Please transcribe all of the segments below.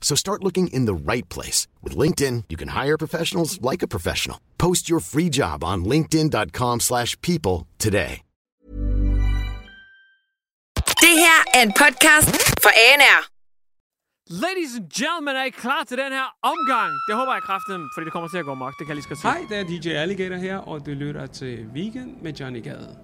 So start looking in the right place. With LinkedIn, you can hire professionals like a professional. Post your free job on linkedin.com slash people today. Det her er en podcast fra ANR. Ladies and gentlemen, er I klar til den her omgang? Det håber jeg kraftigt, fordi det kommer til at gå mok. Det kan jeg lige skal sige. Hej, det er DJ Alligator her, og du lytter til Weekend med Johnny Gade.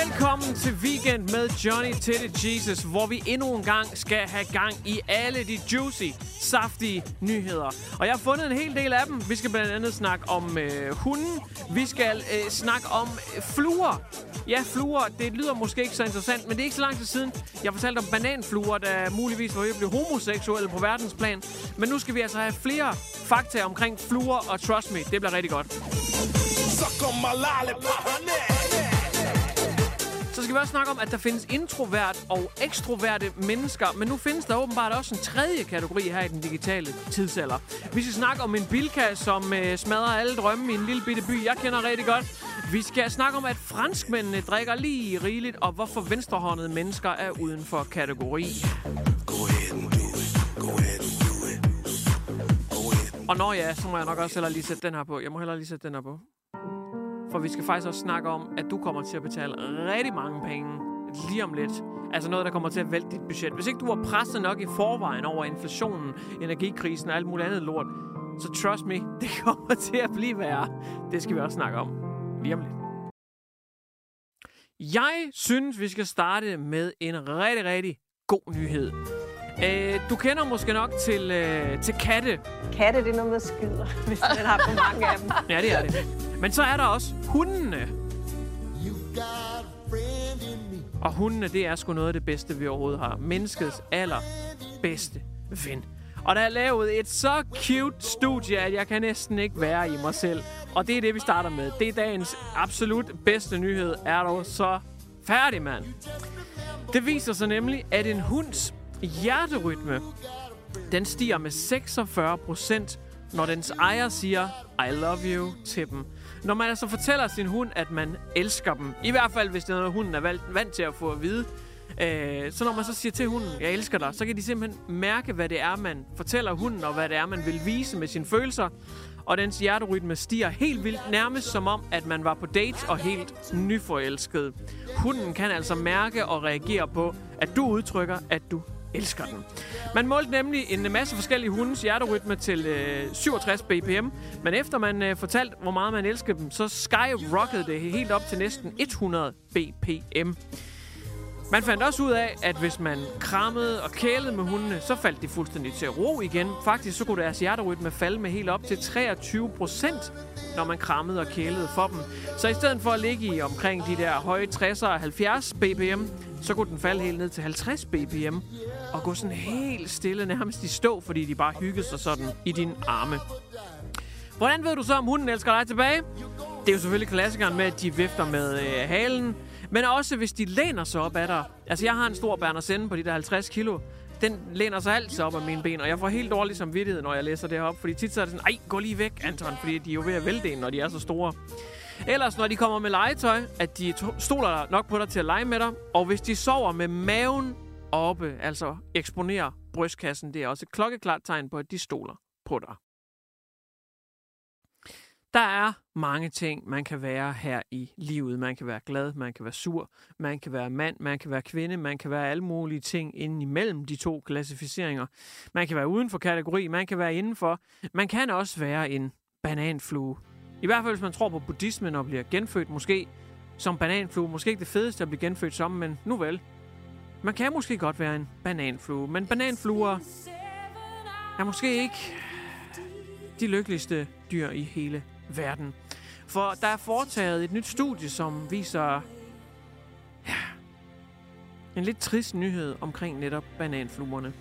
Velkommen til Weekend med Johnny Teddy Jesus, hvor vi endnu en gang skal have gang i alle de juicy, saftige nyheder. Og jeg har fundet en hel del af dem. Vi skal blandt andet snakke om øh, hunden. Vi skal øh, snakke om øh, fluer. Ja, fluer, det lyder måske ikke så interessant, men det er ikke så lang tid siden, jeg fortalte om bananfluer, der muligvis var ved at blive homoseksuelle på verdensplan. Men nu skal vi altså have flere fakta omkring fluer, og trust me, det bliver rigtig godt. Så skal vi også snakke om, at der findes introvert og ekstroverte mennesker, men nu findes der åbenbart også en tredje kategori her i den digitale tidsalder. Vi skal snakke om en bilka, som øh, smadrer alle drømme i en lille bitte by, jeg kender rigtig godt. Vi skal snakke om, at franskmændene drikker lige rigeligt, og hvorfor venstrehåndede mennesker er uden for kategori. Og når ja, så må jeg nok også hellere lige sætte den her på. Jeg må hellere lige sætte den her på. For vi skal faktisk også snakke om, at du kommer til at betale rigtig mange penge lige om lidt. Altså noget, der kommer til at vælte dit budget. Hvis ikke du var presset nok i forvejen over inflationen, energikrisen og alt muligt andet lort, så trust me, det kommer til at blive værre. Det skal vi også snakke om lige om lidt. Jeg synes, vi skal starte med en rigtig, rigtig god nyhed. Øh, du kender måske nok til, øh, til katte. Katte, det er noget med skider, hvis man har for mange af dem. Ja, det er det. Men så er der også hundene. Og hundene, det er sgu noget af det bedste, vi overhovedet har. Menneskets allerbedste ven. Og der er lavet et så cute studie, at jeg kan næsten ikke være i mig selv. Og det er det, vi starter med. Det er dagens absolut bedste nyhed. Er du så færdig, mand? Det viser sig nemlig, at en hunds hjerterytme, den stiger med 46 procent, når dens ejer siger, I love you til dem. Når man altså fortæller sin hund, at man elsker dem, i hvert fald hvis det er noget, hunden er vant til at få at vide, øh, så når man så siger til hunden, jeg elsker dig, så kan de simpelthen mærke, hvad det er, man fortæller hunden, og hvad det er, man vil vise med sine følelser. Og dens hjerterytme stiger helt vildt, nærmest som om, at man var på date og helt nyforelsket. Hunden kan altså mærke og reagere på, at du udtrykker, at du elsker den. Man målte nemlig en masse forskellige hundes hjerterytme til øh, 67 bpm, men efter man øh, fortalt, hvor meget man elskede dem, så skyrockede det helt op til næsten 100 bpm. Man fandt også ud af, at hvis man krammede og kælede med hundene, så faldt de fuldstændig til ro igen. Faktisk så kunne deres hjerterytme falde med helt op til 23 procent, når man krammede og kælede for dem. Så i stedet for at ligge i omkring de der høje 60'er og 70 bpm, så kunne den falde helt ned til 50 bpm og gå sådan helt stille nærmest i stå, fordi de bare hyggede sig sådan i dine arme. Hvordan ved du så, om hunden elsker dig tilbage? Det er jo selvfølgelig klassikeren med, at de vifter med øh, halen, men også hvis de læner sig op af dig. Altså, jeg har en stor Berner Sende på de der 50 kilo. Den læner sig altid op af mine ben, og jeg får helt dårlig samvittighed, når jeg læser det her op. Fordi tit så er det sådan, ej, gå lige væk, Anton, fordi de er jo ved at vælte en, når de er så store. Ellers, når de kommer med legetøj, at de stoler nok på dig til at lege med dig. Og hvis de sover med maven oppe, altså eksponerer brystkassen, det er også et klokkeklart tegn på, at de stoler på dig. Der er mange ting, man kan være her i livet. Man kan være glad, man kan være sur, man kan være mand, man kan være kvinde, man kan være alle mulige ting inden imellem de to klassificeringer. Man kan være uden for kategori, man kan være indenfor. Man kan også være en bananflue. I hvert fald, hvis man tror på buddhismen og bliver genfødt, måske som bananflue. Måske ikke det fedeste at blive genfødt som, men nu vel. Man kan måske godt være en bananflue, men bananfluer er måske ikke de lykkeligste dyr i hele verden. For der er foretaget et nyt studie, som viser ja, en lidt trist nyhed omkring netop bananfluerne.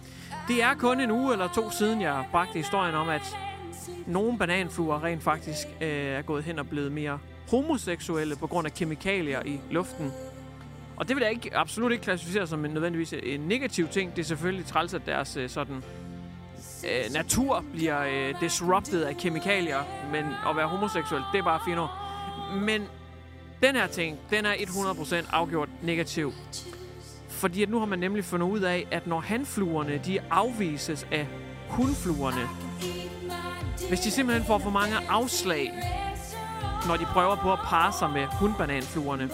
Det er kun en uge eller to siden, jeg bragte historien om, at nogle bananfluer rent faktisk øh, er gået hen og blevet mere homoseksuelle på grund af kemikalier i luften. Og det vil jeg ikke, absolut ikke klassificere som en nødvendigvis en negativ ting. Det er selvfølgelig træls, at deres øh, sådan, øh, natur bliver øh, disrupted af kemikalier. Men at være homoseksuel, det er bare fint Men den her ting, den er 100% afgjort negativ. Fordi at nu har man nemlig fundet ud af, at når hanfluerne de afvises af hunfluerne, hvis de simpelthen får for mange afslag, når de prøver på at parre sig med hundbananfluerne,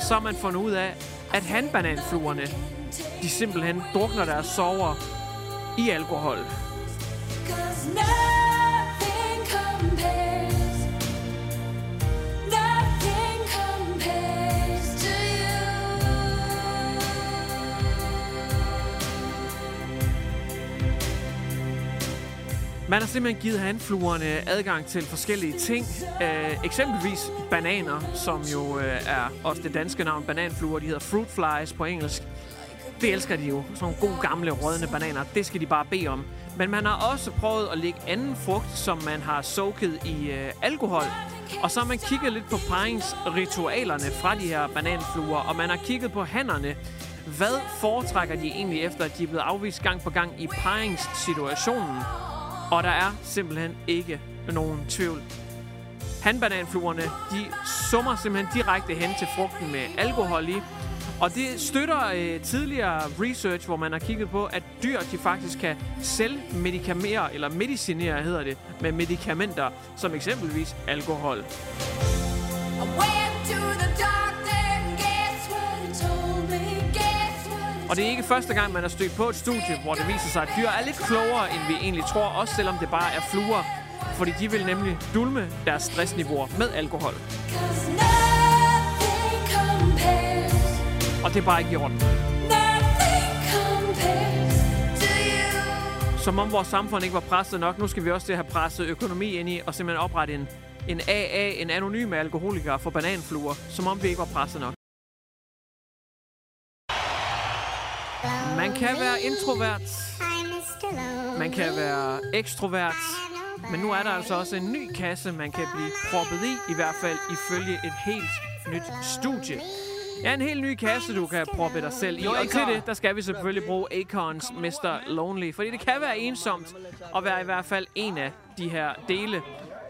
så har man fundet ud af, at handbananfluerne, de simpelthen drukner deres sover i alkohol. Man har simpelthen givet handfluerne adgang til forskellige ting. Øh, eksempelvis bananer, som jo øh, er også det danske navn bananfluer. De hedder fruit flies på engelsk. Det elsker de jo. Sådan nogle gode gamle rådne bananer. Det skal de bare bede om. Men man har også prøvet at lægge anden frugt, som man har soaket i øh, alkohol. Og så har man kigget lidt på paringsritualerne fra de her bananfluer, og man har kigget på hænderne. Hvad foretrækker de egentlig efter, at de er blevet afvist gang på gang i paringssituationen? Og der er simpelthen ikke nogen tvivl. Handbananfluerne, de summer simpelthen direkte hen til frugten med alkohol i. Og det støtter øh, tidligere research, hvor man har kigget på, at dyr de faktisk kan selvmedikamere, eller medicinere hedder det, med medicamenter, som eksempelvis alkohol. I went to the Og det er ikke første gang, man har stødt på et studie, hvor det viser sig, at dyr er lidt klogere, end vi egentlig tror, også selvom det bare er fluer. Fordi de vil nemlig dulme deres stressniveauer med alkohol. Og det er bare ikke i orden. Som om vores samfund ikke var presset nok. Nu skal vi også til at have presset økonomi ind i, og simpelthen oprette en, en AA, en anonym alkoholiker for bananfluer. Som om vi ikke var presset nok. Kan være introvert. Man kan være ekstrovert. Men nu er der altså også en ny kasse, man kan blive proppet i, i hvert fald ifølge et helt nyt studie. Ja, en helt ny kasse, du kan proppe dig selv i. Og til det, der skal vi selvfølgelig bruge Acons Mr. Lonely. Fordi det kan være ensomt at være i hvert fald en af de her dele.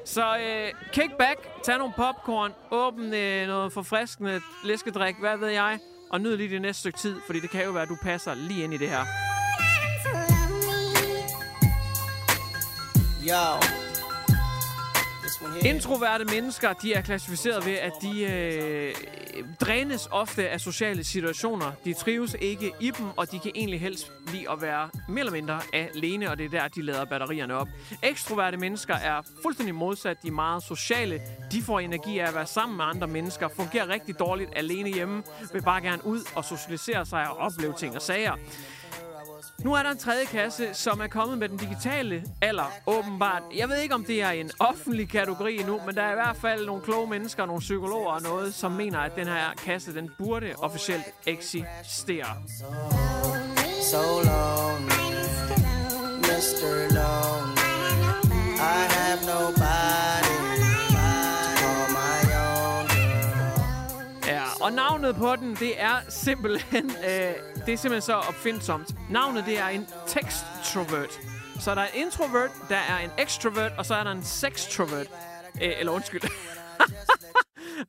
Så øh, kick back, tag nogle popcorn, åbn øh, noget forfriskende læskedrik, hvad ved jeg. Og nyd lige det næste stykke tid, fordi det kan jo være, at du passer lige ind i det her. Yo. Introverte mennesker, de er klassificeret ved, at de øh, drænes ofte af sociale situationer. De trives ikke i dem, og de kan egentlig helst lide at være mere eller mindre alene, og det er der, de lader batterierne op. Ekstroverte mennesker er fuldstændig modsat. De er meget sociale. De får energi af at være sammen med andre mennesker, fungerer rigtig dårligt alene hjemme, vil bare gerne ud og socialisere sig og opleve ting og sager. Nu er der en tredje kasse, som er kommet med den digitale alder, åbenbart. Jeg ved ikke, om det er en offentlig kategori nu, men der er i hvert fald nogle kloge mennesker, nogle psykologer og noget, som mener, at den her kasse, den burde officielt eksistere. So lonely, Mr. Lonely. I have no Og navnet på den, det er simpelthen, øh, det er simpelthen så opfindsomt. Navnet, det er en textrovert. Så der er en introvert, der er en extrovert, og så er der en sextrovert. Øh, eller undskyld.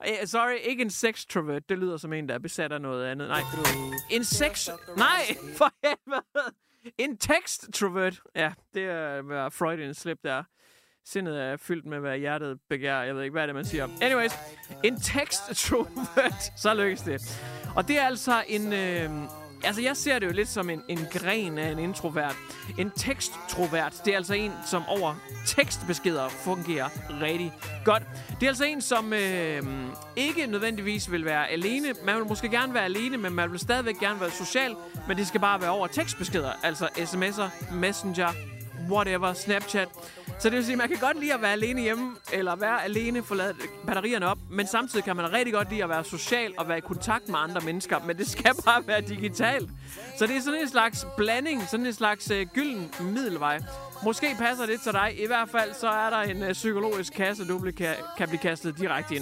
Øh, sorry, ikke en sextrovert. Det lyder som en, der er besat af noget andet. Nej. En sex... Nej, for helvede. En textrovert. Ja, det er Freudian slip der. Sindet er fyldt med, hvad hjertet begærer. Jeg ved ikke, hvad er det, man siger. Anyways, en tekst så lykkes det. Og det er altså en, øh, altså jeg ser det jo lidt som en, en gren af en introvert. En teksttrovert, det er altså en, som over tekstbeskeder fungerer rigtig godt. Det er altså en, som øh, ikke nødvendigvis vil være alene. Man vil måske gerne være alene, men man vil stadigvæk gerne være social. Men det skal bare være over tekstbeskeder, altså sms'er, messenger, whatever, Snapchat. Så det vil sige, at man kan godt lide at være alene hjemme, eller være alene, få lavet batterierne op, men samtidig kan man rigtig godt lide at være social og være i kontakt med andre mennesker, men det skal bare være digitalt. Så det er sådan en slags blanding, sådan en slags øh, gylden middelvej. Måske passer det til dig. I hvert fald så er der en øh, psykologisk kasse, du kan, kan blive kastet direkte i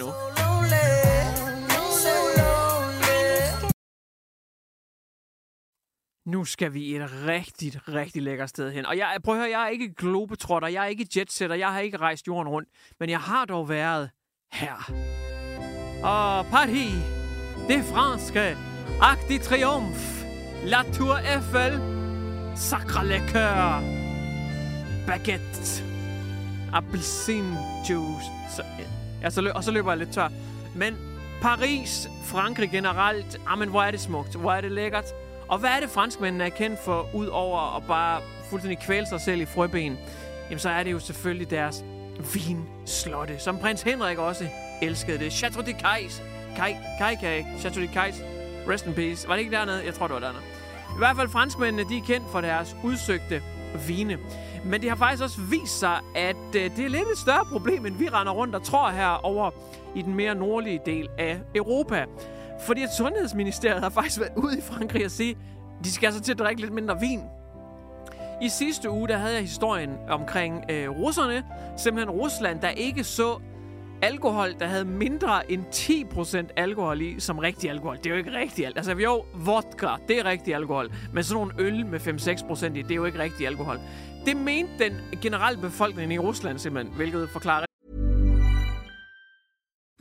nu. Skal vi et rigtigt, rigtig lækkert sted hen. Og jeg, prøv at høre, jeg er ikke globetrotter, jeg er ikke jetsetter, jeg har ikke rejst jorden rundt. Men jeg har dog været her. Og Paris, det franske, Arc de Triomphe, La Tour Eiffel, Sacre le Coeur, Baguette, Appelsinjuice, Så, ja, så løb, og så løber jeg lidt tør. Men Paris, Frankrig generelt, ah, amen, hvor er det smukt, hvor er det lækkert. Og hvad er det, franskmændene er kendt for, ud over at bare fuldstændig kvæle sig selv i frøben? Jamen, så er det jo selvfølgelig deres vinslotte, som prins Henrik også elskede det. Chateau de Cais. Kai, Kai, Kai, Chateau de Cais. Rest in peace. Var det ikke dernede? Jeg tror, det var dernede. I hvert fald franskmændene, de er kendt for deres udsøgte vine. Men det har faktisk også vist sig, at øh, det er lidt et større problem, end vi render rundt og tror her over i den mere nordlige del af Europa. Fordi at Sundhedsministeriet har faktisk været ude i Frankrig og sige, de skal altså til at drikke lidt mindre vin. I sidste uge, der havde jeg historien omkring øh, russerne. Simpelthen Rusland, der ikke så alkohol, der havde mindre end 10% alkohol i som rigtig alkohol. Det er jo ikke rigtig alkohol. Altså jo, vodka, det er rigtig alkohol. Men sådan nogle øl med 5-6% i, det er jo ikke rigtig alkohol. Det mente den generelle befolkning i Rusland simpelthen, hvilket forklarer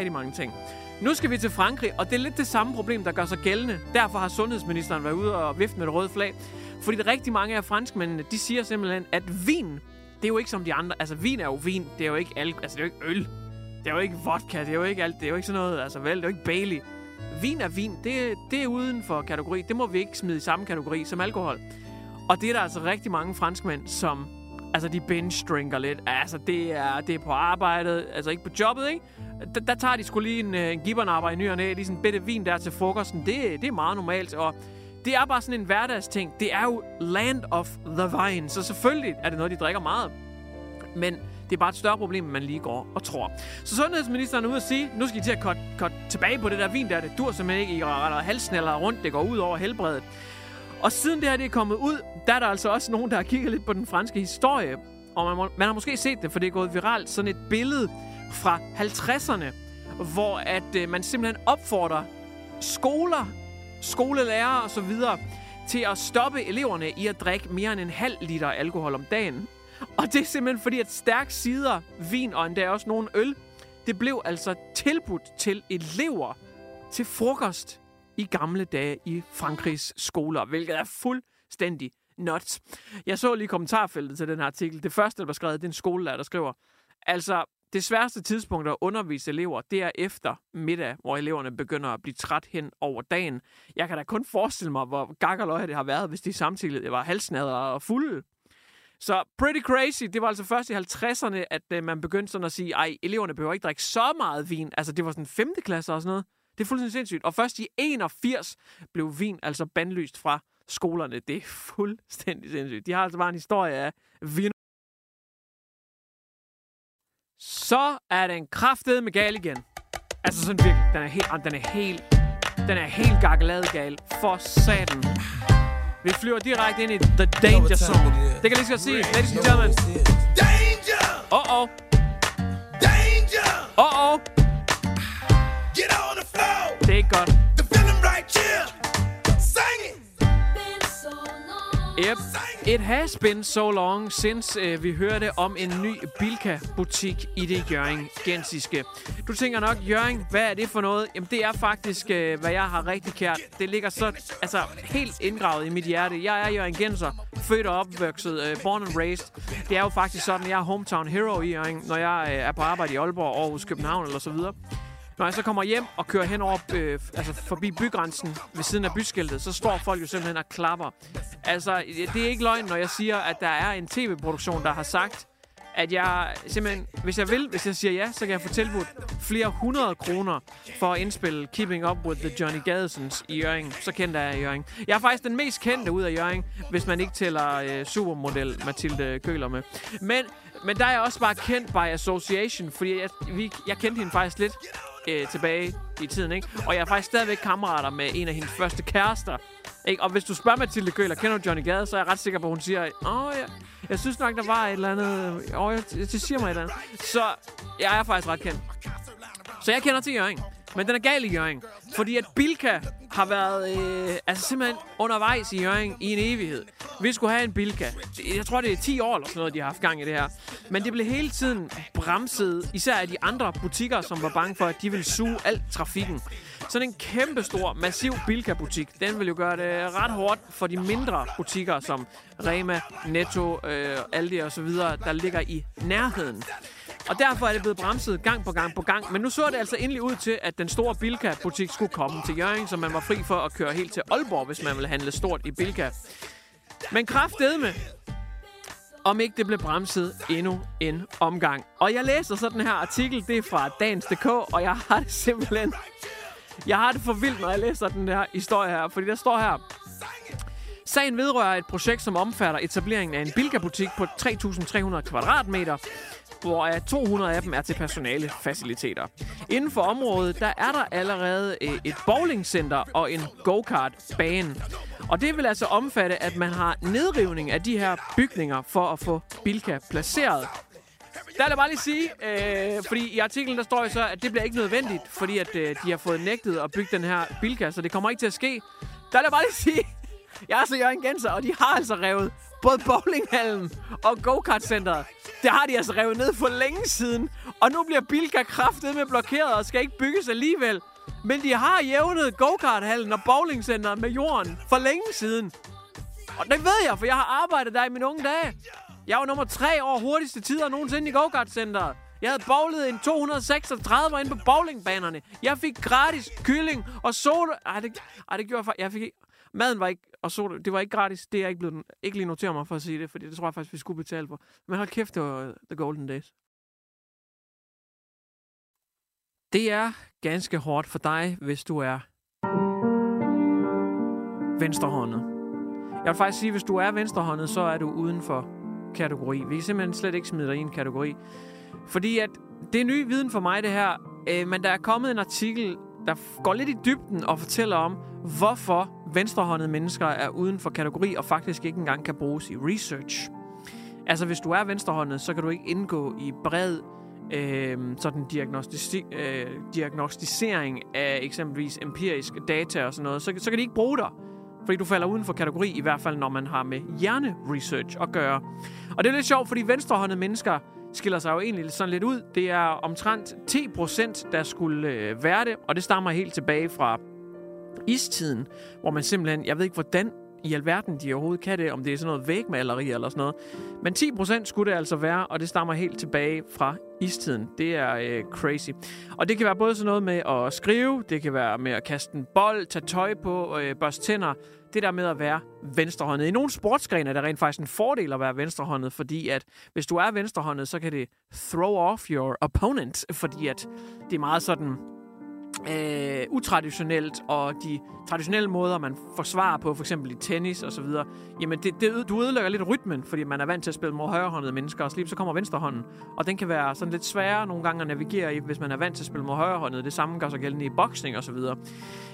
Rigtig mange ting. Nu skal vi til Frankrig, og det er lidt det samme problem, der gør sig gældende. Derfor har sundhedsministeren været ude og vifte med det røde flag. Fordi det rigtig mange af franskmændene, de siger simpelthen, at vin, det er jo ikke som de andre. Altså, vin er jo vin. Det er jo ikke, al altså, det er jo ikke øl. Det er jo ikke vodka. Det er jo ikke alt. Det er jo ikke sådan noget, altså vel, det er jo ikke Bailey. Vin er vin. Det, det er uden for kategori. Det må vi ikke smide i samme kategori som alkohol. Og det er der altså rigtig mange franskmænd, som Altså, de binge-drinker lidt. Altså, det er, det er på arbejdet. Altså, ikke på jobbet, ikke? Der, der tager de skulle lige en, øh, en gibbernapper i ny og næ. Lige sådan en bitte vin der til frokosten. Det, det er meget normalt. Og det er bare sådan en hverdagsting. Det er jo land of the vine. Så selvfølgelig er det noget, de drikker meget. Men det er bare et større problem, end man lige går og tror. Så sundhedsministeren er ude at sige, nu skal I til at cut, cut tilbage på det der vin der. Det dur simpelthen ikke. I retter halssneller rundt. Det går ud over helbredet. Og siden det her det er kommet ud, der er der altså også nogen, der har kigget lidt på den franske historie. Og man, må, man har måske set det, for det er gået viralt. Sådan et billede fra 50'erne, hvor at øh, man simpelthen opfordrer skoler, skolelærere og så videre til at stoppe eleverne i at drikke mere end en halv liter alkohol om dagen. Og det er simpelthen fordi, at stærk sider, vin og endda også nogle øl, det blev altså tilbudt til elever til frokost i gamle dage i Frankrigs skoler, hvilket er fuldstændig nuts. Jeg så lige kommentarfeltet til den her artikel. Det første, der var skrevet, det er en skolelærer, der skriver, altså, det sværeste tidspunkt at undervise elever, det er efter middag, hvor eleverne begynder at blive træt hen over dagen. Jeg kan da kun forestille mig, hvor gakkerløje det har været, hvis de samtidig var halsnader og fulde. Så pretty crazy. Det var altså først i 50'erne, at øh, man begyndte sådan at sige, ej, eleverne behøver ikke drikke så meget vin. Altså, det var sådan 5. klasse og sådan noget. Det er fuldstændig sindssygt. Og først i 81 blev vin altså bandlyst fra skolerne. Det er fuldstændig sindssygt. De har altså bare en historie af vin. så er den kraftede med gal igen. Altså sådan virkelig. Den er helt, den er helt, den er helt gakkelad gal. For satan. Vi flyver direkte ind i The Danger Zone. Det kan jeg lige så sige. Ladies and gentlemen. Danger! Uh-oh. Danger! Uh-oh. Get on the floor! Det er godt. The feeling right here. Sing it! Yep. It has been so long, since uh, vi hørte om en ny Bilka-butik i det Jørgen Gensiske. Du tænker nok, Jørgen, hvad er det for noget? Jamen, det er faktisk, uh, hvad jeg har rigtig kært. Det ligger så altså, helt indgravet i mit hjerte. Jeg er Jørgen Genser, født og opvokset, uh, born and raised. Det er jo faktisk sådan, at jeg er hometown hero i Jørgen, når jeg uh, er på arbejde i Aalborg, Aarhus, København eller så videre. Når jeg så kommer hjem og kører hen over, øh, altså forbi bygrænsen ved siden af byskiltet, så står folk jo simpelthen og klapper. Altså, det er ikke løgn, når jeg siger, at der er en tv-produktion, der har sagt, at jeg simpelthen, hvis jeg vil, hvis jeg siger ja, så kan jeg få tilbudt flere hundrede kroner for at indspille Keeping Up with the Johnny Gadesons i Jørgen. Så kendt er jeg Jørgen. Jeg er faktisk den mest kendte ud af Jørgen, hvis man ikke tæller øh, supermodel Mathilde Køler med. Men, men der er jeg også bare kendt by association, fordi jeg, vi, jeg kendte hende faktisk lidt øh, tilbage i tiden, ikke? Og jeg er faktisk stadigvæk kammerater med en af hendes første kærester. Ikke? Og hvis du spørger Mathilde Køhler, kender du Johnny Gade, så er jeg ret sikker på, at hun siger, åh, ja, jeg synes nok, der var et eller andet... Åh, jeg, det siger mig et eller andet. Så jeg er faktisk ret kendt. Så jeg kender til Jørgen. Men den er gal i Jørgen. Fordi at Bilka har været øh, altså simpelthen undervejs i Jørgen i en evighed. Vi skulle have en Bilka. Jeg tror, det er 10 år eller sådan noget, de har haft gang i det her. Men det blev hele tiden bremset, især af de andre butikker, som var bange for, at de ville suge al trafikken. Sådan en kæmpe stor, massiv Bilka-butik, den vil jo gøre det ret hårdt for de mindre butikker, som Rema, Netto, øh, Aldi og så videre, der ligger i nærheden. Og derfor er det blevet bremset gang på gang på gang. Men nu så det altså endelig ud til, at den store Bilka-butik skulle komme til Jørgen, så man var fri for at køre helt til Aalborg, hvis man ville handle stort i Bilka. Men kraftedme, om ikke det blev bremset endnu en omgang. Og jeg læser så den her artikel, det er fra Dagens.dk, og jeg har det simpelthen... Jeg har det for vildt, når jeg læser den her historie her, fordi der står her... Sagen vedrører et projekt, som omfatter etableringen af en Bilka-butik på 3.300 kvadratmeter, hvor 200 af dem er til personale faciliteter. Inden for området, der er der allerede øh, et bowlingcenter og en go-kart-bane. Og det vil altså omfatte, at man har nedrivning af de her bygninger for at få Bilka placeret. Der er jeg bare lige sige, øh, fordi i artiklen der står jo så, at det bliver ikke nødvendigt, fordi at øh, de har fået nægtet at bygge den her Bilka, så det kommer ikke til at ske. Der er jeg bare lige sige, jeg er så Jørgen Genser, og de har altså revet både bowlinghallen og go-kart-centeret. Det har de altså revet ned for længe siden. Og nu bliver Bilka kraftet med blokeret og skal ikke bygges alligevel. Men de har jævnet go-karthallen og bowlingcenteret med jorden for længe siden. Og det ved jeg, for jeg har arbejdet der i mine unge dage. Jeg var nummer tre over hurtigste tider nogensinde i go centeret Jeg havde bowlet en 236 inde på bowlingbanerne. Jeg fik gratis kylling og soda. Ej, det, ej, det gjorde jeg faktisk. Jeg fik ikke... Maden var ikke, og soda, det var ikke gratis. Det er jeg ikke, blevet, ikke lige noteret mig for at sige det, for det tror jeg faktisk, vi skulle betale for. Men hold kæft, det var øh, the golden days. Det er ganske hårdt for dig, hvis du er venstrehåndet. Jeg vil faktisk sige, at hvis du er venstrehåndet, så er du uden for kategori. Vi kan simpelthen slet ikke smide dig i en kategori. Fordi at det er ny viden for mig, det her. Øh, men der er kommet en artikel, der går lidt i dybden og fortæller om, hvorfor venstrehåndede mennesker er uden for kategori og faktisk ikke engang kan bruges i research. Altså, hvis du er venstrehåndet, så kan du ikke indgå i bred øh, sådan diagnostici- øh, diagnostisering af eksempelvis empirisk data og sådan noget. Så, så kan de ikke bruge dig, fordi du falder uden for kategori, i hvert fald når man har med hjerneresearch at gøre. Og det er lidt sjovt, fordi venstrehåndede mennesker skiller sig jo egentlig sådan lidt ud. Det er omtrent 10%, der skulle øh, være det, og det stammer helt tilbage fra istiden, hvor man simpelthen, jeg ved ikke hvordan i alverden de overhovedet kan det, om det er sådan noget vægmaleri eller sådan noget. Men 10% skulle det altså være, og det stammer helt tilbage fra istiden. Det er øh, crazy. Og det kan være både sådan noget med at skrive, det kan være med at kaste en bold, tage tøj på, øh, børste tænder. Det der med at være venstrehåndet. I nogle sportsgrene er det rent faktisk en fordel at være venstrehåndet, fordi at hvis du er venstrehåndet, så kan det throw off your opponent, fordi at det er meget sådan øh, utraditionelt, og de traditionelle måder, man forsvarer på, for eksempel i tennis og så videre, jamen det, det, du ødelægger lidt rytmen, fordi man er vant til at spille mod højrehåndede mennesker, og så kommer venstrehånden. Og den kan være sådan lidt sværere nogle gange at navigere i, hvis man er vant til at spille mod højrehåndede. Det samme gør sig gældende i boksning og så videre.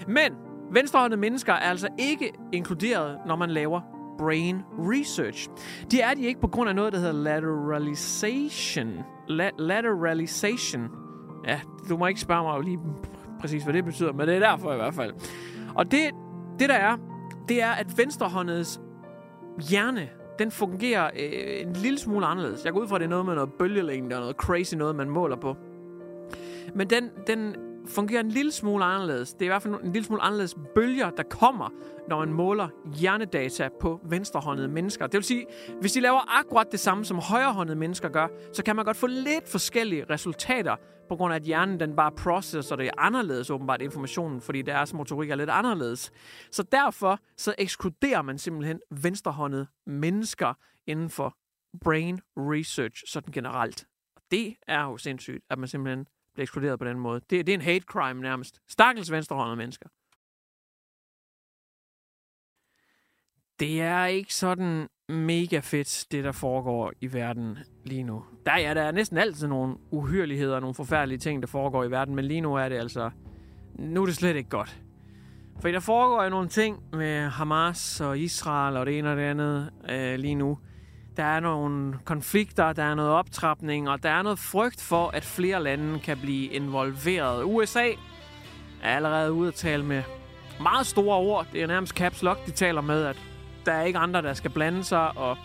Men venstrehåndede mennesker er altså ikke inkluderet, når man laver brain research. Det er de ikke på grund af noget, der hedder lateralization. La- lateralization. Ja, du må ikke spørge mig lige præcis, hvad det betyder, men det er derfor i hvert fald. Og det, det der er, det er, at venstrehåndets hjerne, den fungerer øh, en lille smule anderledes. Jeg går ud fra, at det er noget med noget bølgelængde og noget crazy noget, man måler på. Men den, den fungerer en lille smule anderledes. Det er i hvert fald en lille smule anderledes bølger, der kommer, når man måler hjernedata på venstrehåndede mennesker. Det vil sige, hvis de laver akkurat det samme, som højrehåndede mennesker gør, så kan man godt få lidt forskellige resultater, på grund af, at hjernen den bare processer det anderledes, åbenbart, informationen, fordi deres motorik er lidt anderledes. Så derfor så ekskluderer man simpelthen venstrehåndede mennesker inden for brain research sådan generelt. Og det er jo sindssygt, at man simpelthen bliver ekskluderet på den måde. Det, det er en hate crime nærmest. Stakkels venstrehåndede mennesker. Det er ikke sådan mega fedt, det der foregår i verden lige nu. Der, ja, der er næsten altid nogle uhyreligheder og nogle forfærdelige ting, der foregår i verden, men lige nu er det altså... Nu er det slet ikke godt. For der foregår jo nogle ting med Hamas og Israel og det ene og det andet øh, lige nu. Der er nogle konflikter, der er noget optrapning, og der er noget frygt for, at flere lande kan blive involveret. USA er allerede ude at tale med meget store ord. Det er nærmest caps lock, de taler med, at der er ikke andre, der skal blande sig, og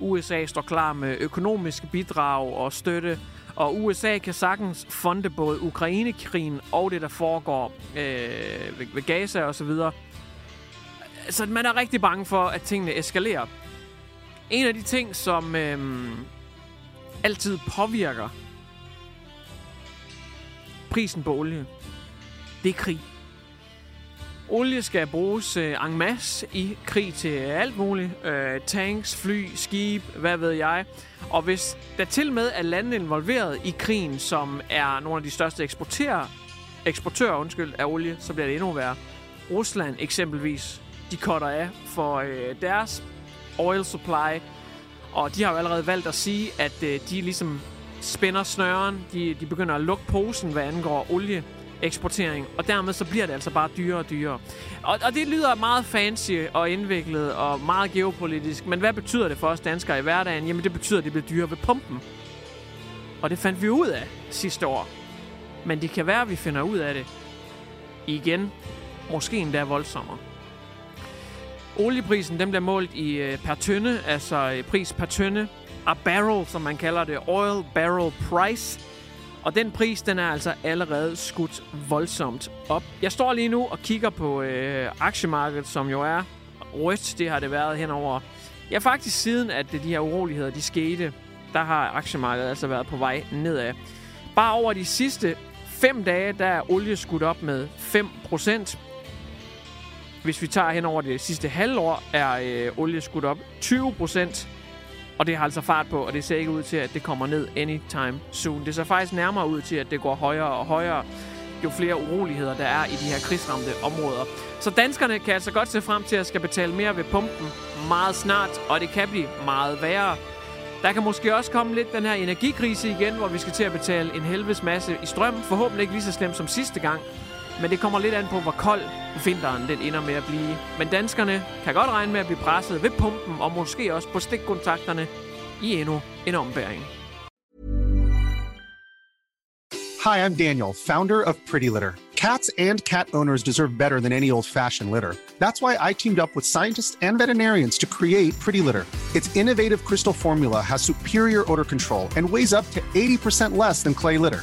USA står klar med økonomiske bidrag og støtte. Og USA kan sagtens fonde både Ukrainekrigen og det, der foregår øh, ved, ved Gaza og så videre. Så man er rigtig bange for, at tingene eskalerer. En af de ting, som øh, altid påvirker prisen på olie, det er krig. Olie skal bruges øh, en masse i krig til øh, alt muligt. Øh, tanks, fly, skib, hvad ved jeg. Og hvis der til med er lande involveret i krigen, som er nogle af de største eksportører, eksportører undskyld, af olie, så bliver det endnu værre. Rusland eksempelvis, de cutter af for øh, deres oil supply. Og de har jo allerede valgt at sige, at øh, de ligesom spænder snøren. De, de begynder at lukke posen, hvad angår olie eksportering, og dermed så bliver det altså bare dyrere og dyrere. Og, og det lyder meget fancy og indviklet og meget geopolitisk, men hvad betyder det for os danskere i hverdagen? Jamen det betyder, at det bliver dyrere ved pumpen. Og det fandt vi ud af sidste år. Men det kan være, at vi finder ud af det igen. Måske endda voldsommere. Olieprisen den bliver målt i øh, per tønde, altså øh, pris per tønde. A barrel, som man kalder det. Oil barrel price. Og den pris, den er altså allerede skudt voldsomt op. Jeg står lige nu og kigger på øh, aktiemarkedet, som jo er rødt. Det har det været henover. Ja, faktisk siden, at de her uroligheder, de skete, der har aktiemarkedet altså været på vej nedad. Bare over de sidste fem dage, der er olie skudt op med 5%. Hvis vi tager hen over det sidste halvår, er øh, olie skudt op 20%. Og det har altså fart på, og det ser ikke ud til, at det kommer ned anytime soon. Det ser faktisk nærmere ud til, at det går højere og højere, jo flere uroligheder der er i de her krigsramte områder. Så danskerne kan altså godt se frem til at skal betale mere ved pumpen meget snart, og det kan blive meget værre. Der kan måske også komme lidt den her energikrise igen, hvor vi skal til at betale en helvedes masse i strøm. Forhåbentlig ikke lige så slemt som sidste gang. Men det kommer lidt an på, hvor kold vinteren den ender med at blive. Men danskerne kan godt regne med at blive presset ved pumpen og måske også på stikkontakterne i endnu en ombæring. Hi, I'm Daniel, founder of Pretty Litter. Cats and cat owners deserve better than any old-fashioned litter. That's why I teamed up with scientists and veterinarians to create Pretty Litter. Its innovative crystal formula has superior odor control and weighs up to 80% less than clay litter.